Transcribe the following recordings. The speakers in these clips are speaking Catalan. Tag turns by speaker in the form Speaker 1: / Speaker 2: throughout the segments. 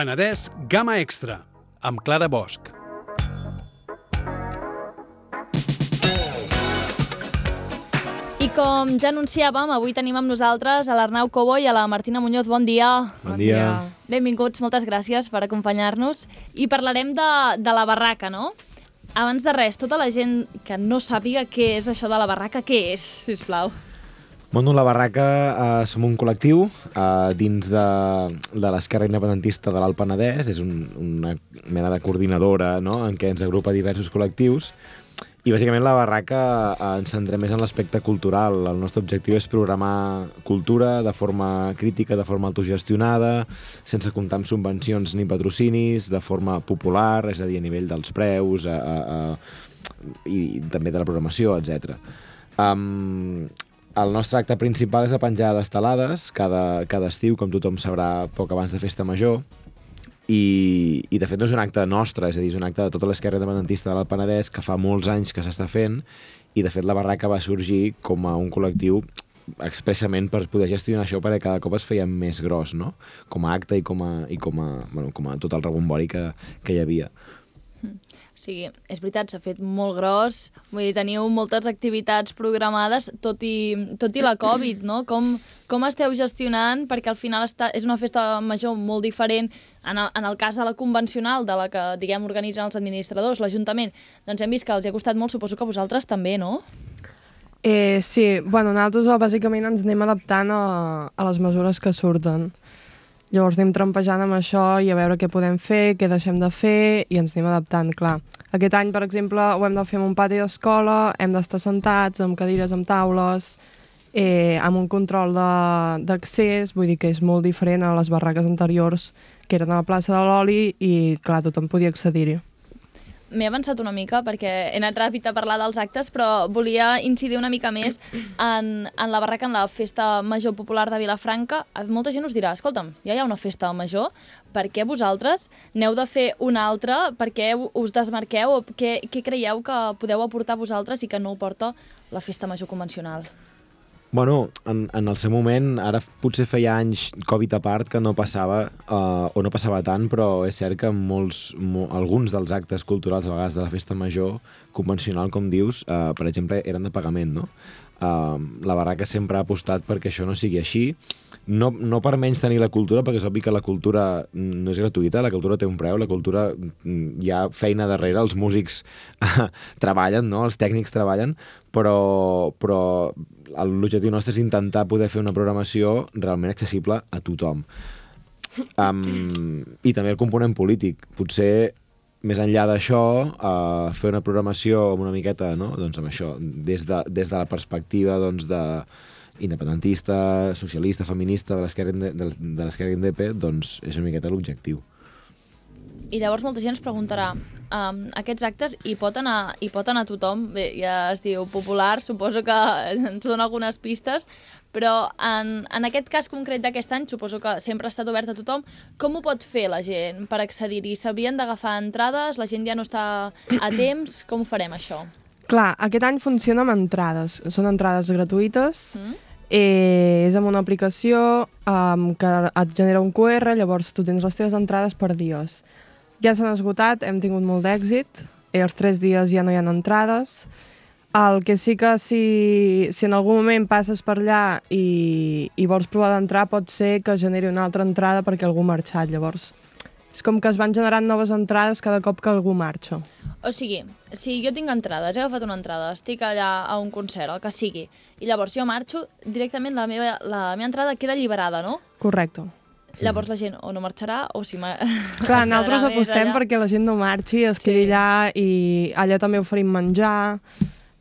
Speaker 1: Penedès Gamma Extra, amb Clara Bosch.
Speaker 2: I com ja anunciàvem, avui tenim amb nosaltres a l'Arnau Cobo i a la Martina Muñoz. Bon dia.
Speaker 3: Bon dia.
Speaker 2: Benvinguts, moltes gràcies per acompanyar-nos. I parlarem de, de la barraca, no? Abans de res, tota la gent que no sàpiga què és això de la barraca, què és, sisplau?
Speaker 3: Bueno, la Barraca eh, som un col·lectiu eh, dins de, de l'esquerra independentista de l'Alt Penedès, és un, una mena de coordinadora no? en què ens agrupa diversos col·lectius i bàsicament la Barraca eh, ens centrem més en l'aspecte cultural. El nostre objectiu és programar cultura de forma crítica, de forma autogestionada, sense comptar amb subvencions ni patrocinis, de forma popular, és a dir, a nivell dels preus a, a, a, i també de la programació, etc. Um, el nostre acte principal és la penjada d'estelades, cada, cada estiu, com tothom sabrà, poc abans de Festa Major, i, i de fet no és un acte nostre, és a dir, és un acte de tota l'esquerra independentista de l'Alt Penedès que fa molts anys que s'està fent i de fet la barraca va sorgir com a un col·lectiu expressament per poder gestionar això perquè cada cop es feia més gros, no? Com a acte i com a, i com a, bueno, com a tot el rebombori que, que hi havia.
Speaker 2: O sigui, és veritat, s'ha fet molt gros, vull dir, teniu moltes activitats programades, tot i, tot i la Covid, no? Com, com esteu gestionant? Perquè al final està, és una festa major molt diferent en el, en el cas de la convencional, de la que, diguem, organitzen els administradors, l'Ajuntament, doncs hem vist que els ha costat molt, suposo que vosaltres també, no?
Speaker 4: Eh, sí, bueno, nosaltres bàsicament ens anem adaptant a, a les mesures que surten. Llavors anem trampejant amb això i a veure què podem fer, què deixem de fer i ens anem adaptant, clar. Aquest any, per exemple, ho hem de fer en un pati d'escola, hem d'estar sentats amb cadires, amb taules, eh, amb un control d'accés, vull dir que és molt diferent a les barraques anteriors que eren a la plaça de l'Oli i, clar, tothom podia accedir-hi.
Speaker 2: M'he avançat una mica perquè he anat ràpid a parlar dels actes, però volia incidir una mica més en, en la barraca, en la festa major popular de Vilafranca. Molta gent us dirà, escolta'm, ja hi ha una festa major, per què vosaltres n'heu de fer una altra? Per què us desmarqueu? Què, què creieu que podeu aportar vosaltres i que no ho porta la festa major convencional?
Speaker 3: Bueno, en, en el seu moment, ara potser feia anys, Covid a part, que no passava, uh, o no passava tant, però és cert que molts, mo, alguns dels actes culturals, a vegades de la festa major convencional, com dius, uh, per exemple, eren de pagament, no? Uh, la barraca sempre ha apostat perquè això no sigui així, no, no per menys tenir la cultura, perquè és obvi que la cultura no és gratuïta, la cultura té un preu, la cultura mm, hi ha feina darrere, els músics treballen, no? els tècnics treballen, però, però l'objectiu nostre és intentar poder fer una programació realment accessible a tothom. Um, I també el component polític. Potser més enllà d'això, uh, fer una programació amb una miqueta, no? doncs amb això, des de, des de la perspectiva doncs, de independentista, socialista, feminista de l'esquerra de, de indepe, doncs és una miqueta l'objectiu.
Speaker 2: I llavors molta gent es preguntarà, um, aquests actes hi pot, anar, hi pot anar tothom? Bé, ja es diu popular, suposo que ens dona algunes pistes, però en, en aquest cas concret d'aquest any, suposo que sempre ha estat obert a tothom, com ho pot fer la gent per accedir-hi? S'havien d'agafar entrades? La gent ja no està a temps? Com ho farem, això?
Speaker 4: Clar, aquest any funciona amb entrades. Són entrades gratuïtes,
Speaker 2: Mm?
Speaker 4: Eh, és amb una aplicació um, que et genera un QR, llavors tu tens les teves entrades per dies. Ja s'han esgotat, hem tingut molt d'èxit, i els tres dies ja no hi ha entrades. El que sí que si, si en algun moment passes per allà i, i vols provar d'entrar, pot ser que generi una altra entrada perquè algú ha marxat. Llavors, és com que es van generant noves entrades cada cop que algú marxa.
Speaker 2: O sigui, si jo tinc entrades, he agafat una entrada, estic allà a un concert, el que sigui, i llavors jo marxo, directament la meva, la meva entrada queda alliberada, no?
Speaker 4: Correcte.
Speaker 2: Llavors la gent o no marxarà o si...
Speaker 4: Clar, nosaltres apostem
Speaker 2: allà.
Speaker 4: perquè la gent no marxi, es quedi
Speaker 2: Sí.
Speaker 4: allà i allà també oferim menjar,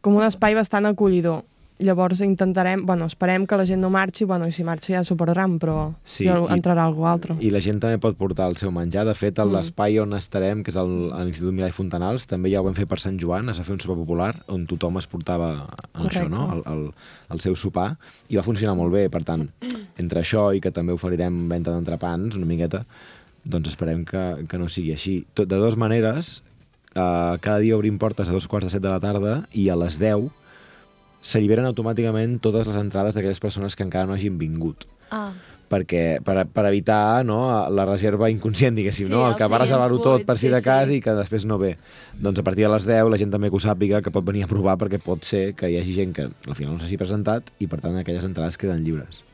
Speaker 4: com un espai bastant acollidor. Llavors intentarem, bueno, esperem que la gent no marxi, bueno, i si marxa ja s'ho perdran, però
Speaker 3: Sí,
Speaker 4: ja
Speaker 3: i-
Speaker 4: entrarà algú altre.
Speaker 3: I la gent també pot portar el seu menjar. De fet, a
Speaker 4: Mm.
Speaker 3: l'espai on estarem, que és l'Institut Milà i Fontanals, també ja ho vam fer per Sant Joan, es va fer un sopar popular on tothom es portava en això, no? el, el, el seu sopar, i va funcionar molt bé. Per tant, entre això i que també oferirem venda d'entrepans, una miqueta, doncs esperem que, que no sigui així. Tot, de dues maneres, eh, cada dia obrim portes a dos quarts de set de la tarda i a les 10 s'alliberen automàticament totes les entrades d'aquelles persones que encara no hagin vingut.
Speaker 2: Ah,
Speaker 3: perquè, per, per evitar no, la reserva inconscient, diguéssim,
Speaker 2: Sí,
Speaker 3: no? el que va reservar-ho tot per si
Speaker 2: sí,
Speaker 3: de cas
Speaker 2: sí.
Speaker 3: i que després no ve. Doncs a partir de les 10 la gent també que ho sàpiga que pot venir a provar perquè pot ser que hi hagi gent que al final no s'hagi presentat i per tant aquelles entrades queden lliures.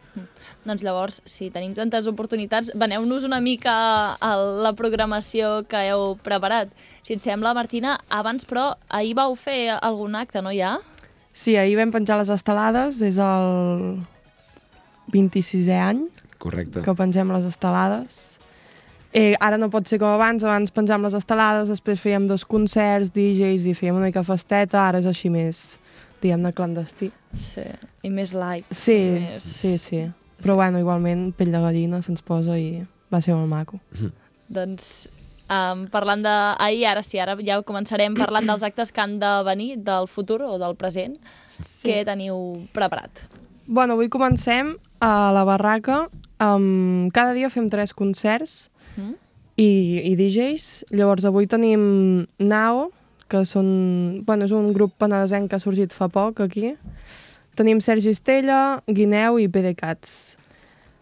Speaker 2: Doncs llavors, si tenim tantes oportunitats, veneu-nos una mica a la programació que heu preparat. Si et sembla, Martina, abans, però, ahir vau fer algun acte, no ja?
Speaker 4: Sí, ahir vam penjar les estelades, és el 26è any
Speaker 3: Correcte.
Speaker 4: que pengem les estelades. Eh, ara no pot ser com abans, abans penjàvem les estelades, després fèiem dos concerts, DJs i fèiem una mica festeta, ara és així més, diguem-ne, clandestí.
Speaker 2: Sí. I més light.
Speaker 4: Sí,
Speaker 2: Més...
Speaker 4: sí, sí. Però bueno, igualment, pell de gallina se'ns posa i va ser molt maco.
Speaker 2: Doncs, um, parlant de... Ahir, ara sí, ara ja començarem parlant dels actes que han de venir, del futur o del present. Sí. Què teniu preparat?
Speaker 4: Bueno, avui comencem a la barraca. Um, cada dia fem tres concerts
Speaker 2: Mm?
Speaker 4: i, i DJs. Llavors, avui tenim Nao, que són, bueno, és un grup penedesenc que ha sorgit fa poc aquí. Tenim Sergi Estella, Guineu i PDCats.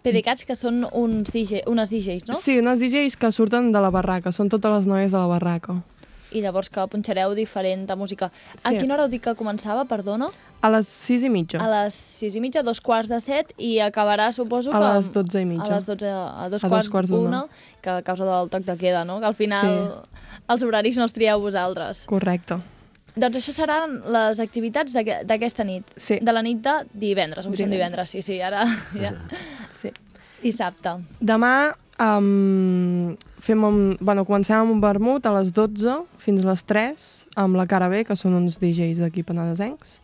Speaker 2: PDCats, que són uns DJ, unes DJs, no?
Speaker 4: Sí, unes DJs que surten de la barraca, són totes les noies de la barraca.
Speaker 2: I llavors que punxareu diferent de música. A
Speaker 4: Sí.
Speaker 2: quina hora heu dit que començava, perdona?
Speaker 4: A les sis i mitja.
Speaker 2: A les sis i mitja, dos quarts de set, i acabarà, suposo
Speaker 4: A
Speaker 2: que...
Speaker 4: les dotze i mitja.
Speaker 2: A les dotze, a dos
Speaker 4: A dos
Speaker 2: quarts,
Speaker 4: quarts d'una.
Speaker 2: que a causa del toc de queda, no? Que al final els horaris no els trieu vosaltres.
Speaker 4: Correcte.
Speaker 2: Doncs això seran les activitats d'aqu- d'aquesta nit.
Speaker 4: Sí.
Speaker 2: De la nit de divendres. Avui som
Speaker 4: Divendres.
Speaker 2: divendres, sí, sí, ara ja.
Speaker 4: Sí.
Speaker 2: Dissabte.
Speaker 4: Demà um, fem un, bueno, comencem amb un vermut a les 12 fins a les 3 amb la cara B, que són uns DJs d'aquí penedesencs.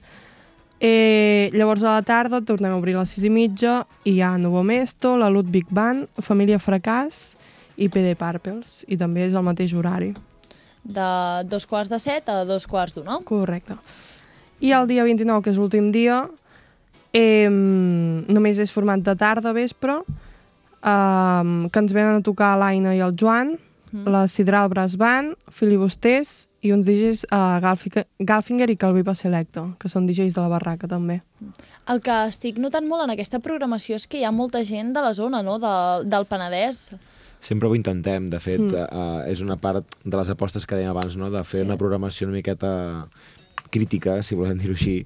Speaker 4: Eh, llavors a la tarda tornem a obrir a les 6 i mitja i hi ha Nuevo Mesto, la Ludwig Band, Família Fracàs i PD Purples. I també és el mateix horari.
Speaker 2: De dos quarts de set a dos quarts d'una.
Speaker 4: Correcte. I el dia 29, que és l'últim dia, eh, només és format de tarda, vespre, eh, que ens venen a tocar l'Aina i el Joan,
Speaker 2: Mm.
Speaker 4: la Sidral Brass Band, Filibusters i uns DJs uh, Galfinger, Galfinger i Calvipa Selecto, que són DJs de la barraca també.
Speaker 2: El que estic notant molt en aquesta programació és que hi ha molta gent de la zona, no?, de, del Penedès.
Speaker 3: Sempre ho intentem, de fet,
Speaker 4: Mm.
Speaker 3: mm. uh, és una part de les apostes que dèiem abans, no? de fer Sí. una programació una miqueta crítica, si volem dir-ho així,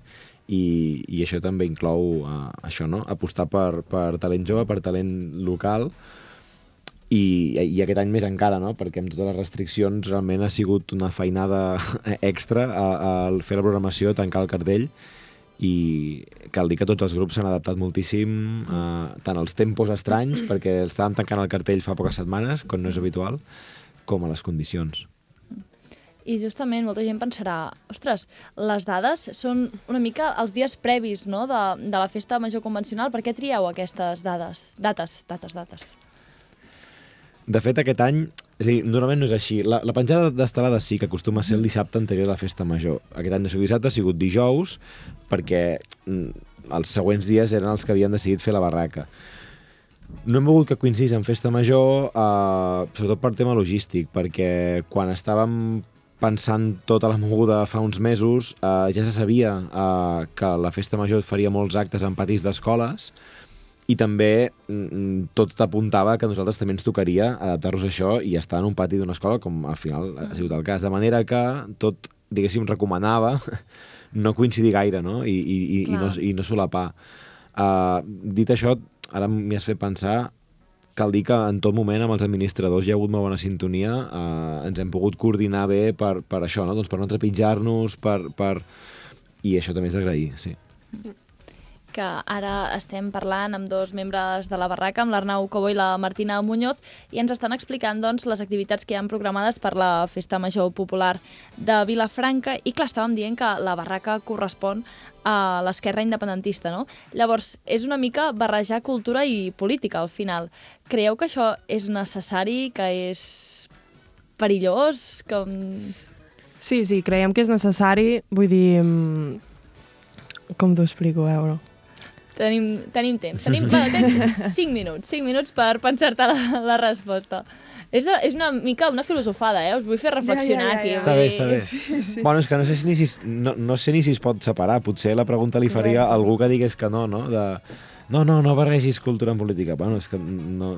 Speaker 3: i, i això també inclou uh, això, no? apostar per, per talent jove, per talent local, i, i aquest any més encara, no? perquè amb totes les restriccions realment ha sigut una feinada extra a, a fer la programació, tancar el cartell, i cal dir que tots els grups s'han adaptat moltíssim eh, tant als tempos estranys, perquè estàvem tancant el cartell fa poques setmanes, com no és habitual, com a les condicions.
Speaker 2: I justament molta gent pensarà, ostres, les dades són una mica els dies previs no? de, de la festa major convencional. Per què trieu aquestes dades? Dates, dates, dates.
Speaker 3: De fet, aquest any, és a dir, normalment no és així. La, la penjada d'estelades sí que acostuma a ser el dissabte anterior a la festa major. Aquest any de sigut dissabte ha sigut dijous, perquè mm, els següents dies eren els que havien decidit fer la barraca. No hem volgut que coincidís en festa major, eh, sobretot per tema logístic, perquè quan estàvem pensant tota la moguda fa uns mesos, eh, ja se sabia eh, que la festa major faria molts actes en patis d'escoles, i també mm, tot apuntava que nosaltres també ens tocaria adaptar-nos a això i estar en un pati d'una escola, com al final ha sigut el cas. De manera que tot, diguéssim, recomanava no coincidir gaire, no? I, i, i, i, no, i no solapar. Uh, dit això, ara m'hi has fet pensar cal dir que en tot moment amb els administradors hi ha hagut molt bona sintonia, uh, ens hem pogut coordinar bé per, per això, no? doncs per no trepitjar-nos, per, per... i això també és d'agrair, sí.
Speaker 2: Que ara estem parlant amb dos membres de la barraca, amb l'Arnau Cobo i la Martina Muñoz, i ens estan explicant doncs, les activitats que hi han programades per la Festa Major Popular de Vilafranca, i clar, estàvem dient que la barraca correspon a l'esquerra independentista, no? Llavors, és una mica barrejar cultura i política, al final. Creieu que això és necessari, que és perillós, que...
Speaker 4: Sí, sí, creiem que és necessari, vull dir... mm, Com t'ho explico, a veure?
Speaker 2: Tenim, tenim temps. Tenim, va, tens 5 minuts, 5 minuts per pensar-te la, la resposta. És, és una mica una filosofada, eh? Us vull fer reflexionar
Speaker 4: Ja, ja, ja,
Speaker 2: aquí.
Speaker 4: ja.
Speaker 3: Està bé, està bé. Sí, sí. Bueno, és que no sé, si ni si, no, no sé ni si es pot separar. Potser la pregunta li faria a algú que digués que no, no? De, no, no, no barregis cultura amb política. Bueno, és que no,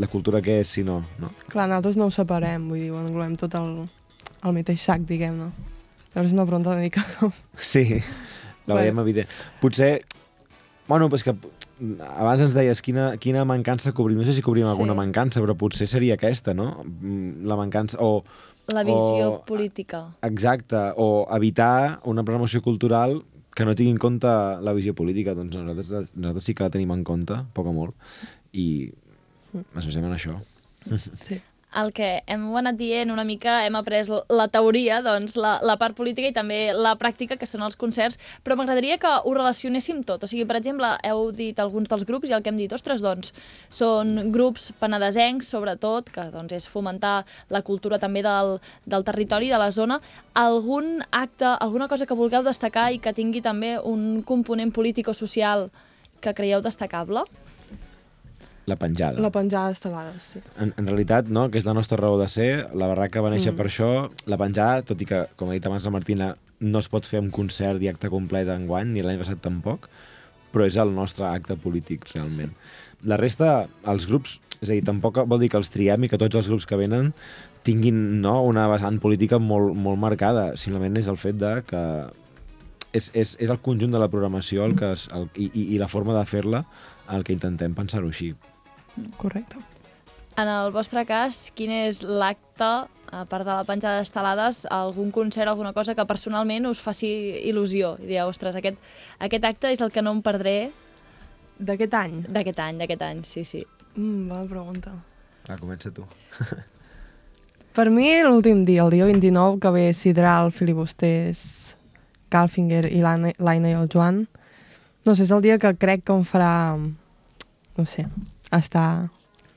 Speaker 3: la cultura què és si no, no?
Speaker 4: Clar, nosaltres no ho separem, vull dir, ho englobem tot al, al mateix sac, diguem-ne. Llavors és una pregunta una mica.
Speaker 3: Sí, la veiem evident. Potser, bueno, pues que abans ens deies quina, quina mancança cobrim. No sé si cobrim
Speaker 2: Sí.
Speaker 3: alguna mancança, però potser seria aquesta, no? Mm, La mancança... O,
Speaker 2: La visió
Speaker 3: O-
Speaker 2: política.
Speaker 3: exacte, o evitar una programació cultural que no tingui en compte la visió política. Doncs nosaltres, nosaltres sí que la tenim en compte, poc o molt, i ens basem en això.
Speaker 4: Sí.
Speaker 2: El que hem anat dient una mica, hem après la teoria, doncs la, la part política i també la pràctica, que són els concerts, però m'agradaria que ho relacionéssim tot. O sigui, per exemple, heu dit alguns dels grups i el que hem dit, ostres, doncs, són grups penedesencs, sobretot, que doncs, és fomentar la cultura també del, del territori, de la zona. Algun acte, alguna cosa que vulgueu destacar i que tingui també un component polític o social que creieu destacable?
Speaker 3: La penjada.
Speaker 4: La penjada d'estelades, sí.
Speaker 3: En, en realitat, no, que és la nostra raó de ser, la barraca va néixer mm. per això, la penjada, tot i que, com ha dit abans la Martina, no es pot fer un concert i acte complet enguany, ni l'any passat tampoc, però és el nostre acte polític, realment. Sí. La resta, els grups, és a dir, tampoc vol dir que els triem i que tots els grups que venen tinguin no, una vessant política molt, molt marcada, simplement és el fet de que és, és, és el conjunt de la programació el que es, el, i, i, i la forma de fer-la el que intentem pensar-ho així.
Speaker 4: Correcte.
Speaker 2: En el vostre cas, quin és l'acte, a part de la penjada d'estelades, algun concert, alguna cosa que personalment us faci il·lusió? I dieu, ostres, aquest, aquest acte és el que no em perdré
Speaker 4: D'aquest any?
Speaker 2: d'aquest any, d'aquest any, sí, sí.
Speaker 4: Mm, bona pregunta.
Speaker 3: Va, comença tu.
Speaker 4: Per mi, l'últim dia, el dia 29, que ve Sidral, Filibusters, Calfinger i l'Aina l'Aina i el Joan, no sé, és el dia que crec que em farà, no sé, estar...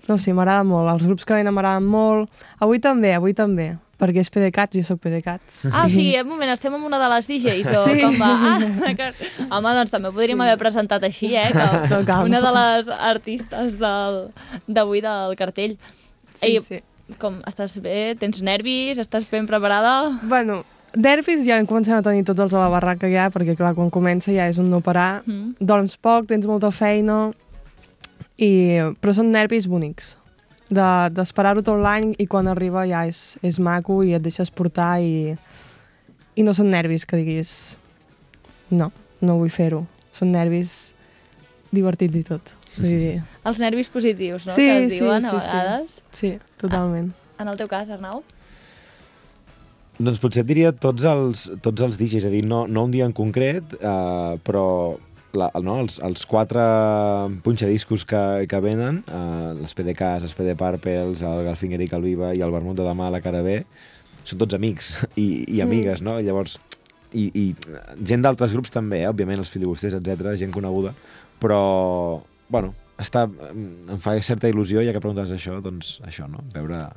Speaker 4: No sé, m'agrada molt. Els grups que venen m'agraden molt. Avui també, avui també. Perquè és PDCATS, jo sóc PDCATS.
Speaker 2: Ah, o sigui, un moment, estem amb una de les DJs, o
Speaker 4: Sí.
Speaker 2: com va? Ah. Home, doncs també podríem haver presentat així, eh? Que
Speaker 4: No
Speaker 2: una de les artistes del- d'avui del cartell.
Speaker 4: Sí,
Speaker 2: Ei,
Speaker 4: sí.
Speaker 2: Com, estàs bé? Tens nervis? Estàs ben preparada?
Speaker 4: Bueno, nervis ja en comencem a tenir tots els a la barraca ja, perquè clar, quan comença ja és un no parar.
Speaker 2: Mm.
Speaker 4: Dorms poc, tens molta feina, i... però són nervis bonics. De- D'esperar-ho tot l'any i quan arriba ja és, és maco i et deixes portar i, i no són nervis que diguis no, no vull fer-ho. Són nervis divertits i tot. Vull dir,
Speaker 2: Els nervis positius, no?
Speaker 4: Sí,
Speaker 2: que es
Speaker 4: sí,
Speaker 2: diuen
Speaker 4: sí,
Speaker 2: a
Speaker 4: sí.
Speaker 2: vegades.
Speaker 4: sí, totalment.
Speaker 2: En el teu cas, Arnau?
Speaker 3: Doncs potser et diria tots els, tots els DJs, és a dir, no, no un dia en concret, eh, però la, no, els, els quatre punxadiscos que, que venen, eh, les PDKs, els PD Parpels, el Galfinger i Calviva i el Vermut de demà a la cara B, són tots amics i, i amigues, no? Llavors, i, i gent d'altres grups també, eh? òbviament, els filibusters, etc, gent coneguda, però, bueno, està, em fa certa il·lusió, ja que preguntes això, doncs això, no? Veure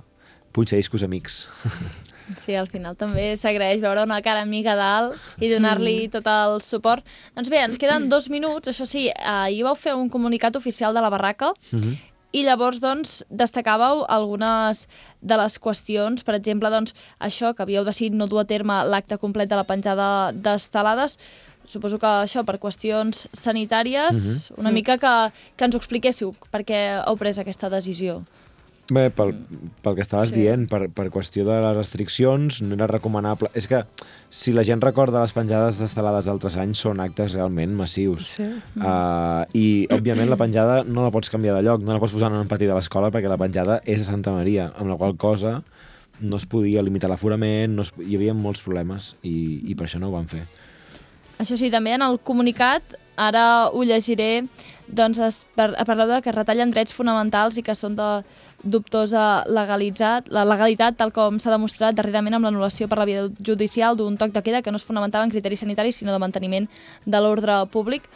Speaker 3: punxadiscos amics.
Speaker 2: Sí, al final també s'agraeix veure una cara amiga dalt i donar-li
Speaker 4: Mm.
Speaker 2: tot el suport. Doncs bé, ens queden dos minuts. Això sí, ahir vau fer un comunicat oficial de la barraca
Speaker 3: Mm -hmm.
Speaker 2: i llavors, doncs, destacàveu algunes de les qüestions, per exemple, doncs, això, que havíeu decidit no dur a terme l'acte complet de la penjada d'estelades, suposo que això per qüestions sanitàries, una mica que, que ens ho expliquéssiu, per què heu pres aquesta decisió.
Speaker 3: Bé, pel, pel que estaves
Speaker 2: Sí.
Speaker 3: dient, per, per qüestió de les restriccions, no era recomanable... És que, si la gent recorda les penjades d'estelades d'altres anys, són actes realment massius.
Speaker 4: Sí.
Speaker 3: Uh, I, òbviament, la penjada no la pots canviar de lloc, no la pots posar en un pati de l'escola perquè la penjada és a Santa Maria, amb la qual cosa no es podia limitar l'aforament, no es, hi havia molts problemes i, i per això no ho van fer.
Speaker 2: Això sí, també en el comunicat, ara ho llegiré, doncs es par parleu de que retallen drets fonamentals i que són de dubtosa legalitzat, la legalitat, tal com s'ha demostrat darrerament amb l'anul·lació per la via judicial d'un toc de queda que no es fonamentava en criteris sanitaris, sinó de manteniment de l'ordre públic.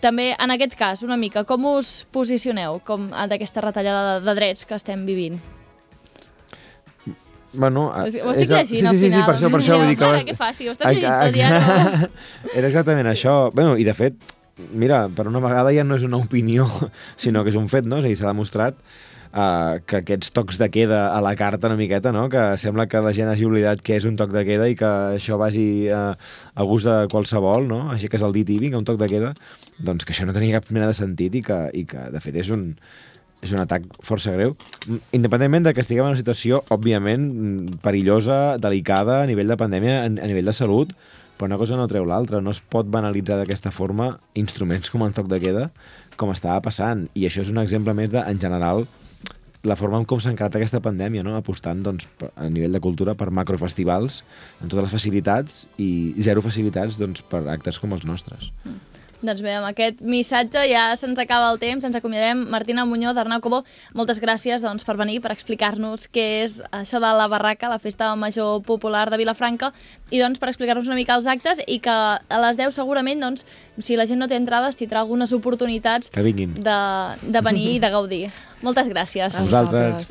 Speaker 2: També, en aquest cas, una mica, com us posicioneu com d'aquesta retallada de, de drets que estem vivint?
Speaker 3: Bueno,
Speaker 2: Ho
Speaker 3: és
Speaker 2: estic
Speaker 3: el-
Speaker 2: llegint
Speaker 3: sí,
Speaker 2: al
Speaker 3: sí, sí,
Speaker 2: final.
Speaker 3: Sí, per això, per això, vull dir que...
Speaker 2: Mare,
Speaker 3: vas-
Speaker 2: que fàcil, ho estàs llegint tot ja, no?
Speaker 3: Era exactament això. Bueno, I de fet, mira, per una vegada ja no és una opinió, sinó que és un fet, no? És a dir, s'ha demostrat uh, que aquests tocs de queda a la carta una miqueta, no? que sembla que la gent hagi oblidat què és un toc de queda i que això vagi uh, a gust de qualsevol, no? així que és el dit i vinga, un toc de queda, doncs que això no tenia cap mena de sentit i que, i que de fet és un, és un atac força greu, Mm, independentment de que estiguem en una situació, òbviament, mm, perillosa, delicada, a nivell de pandèmia, a nivell de salut, però una cosa no treu l'altra. No es pot banalitzar d'aquesta forma instruments com el toc de queda, com estava passant. I això és un exemple més de, en general, la forma en com s'ha encarat aquesta pandèmia, no? apostant doncs, a nivell de cultura per macrofestivals, amb totes les facilitats, i zero facilitats doncs, per actes com els nostres.
Speaker 2: Doncs bé, amb aquest missatge ja se'ns acaba el temps, ens acomiadem. Martina Muñoz, Arnau Cobó, moltes gràcies doncs, per venir, per explicar-nos què és això de la barraca, la festa major popular de Vilafranca, i doncs per explicar-nos una mica els actes i que a les 10 segurament, doncs, si la gent no té entrades, tindrà algunes oportunitats
Speaker 3: Que vinguin.
Speaker 2: de, de venir i de gaudir. Moltes gràcies.
Speaker 3: A vosaltres.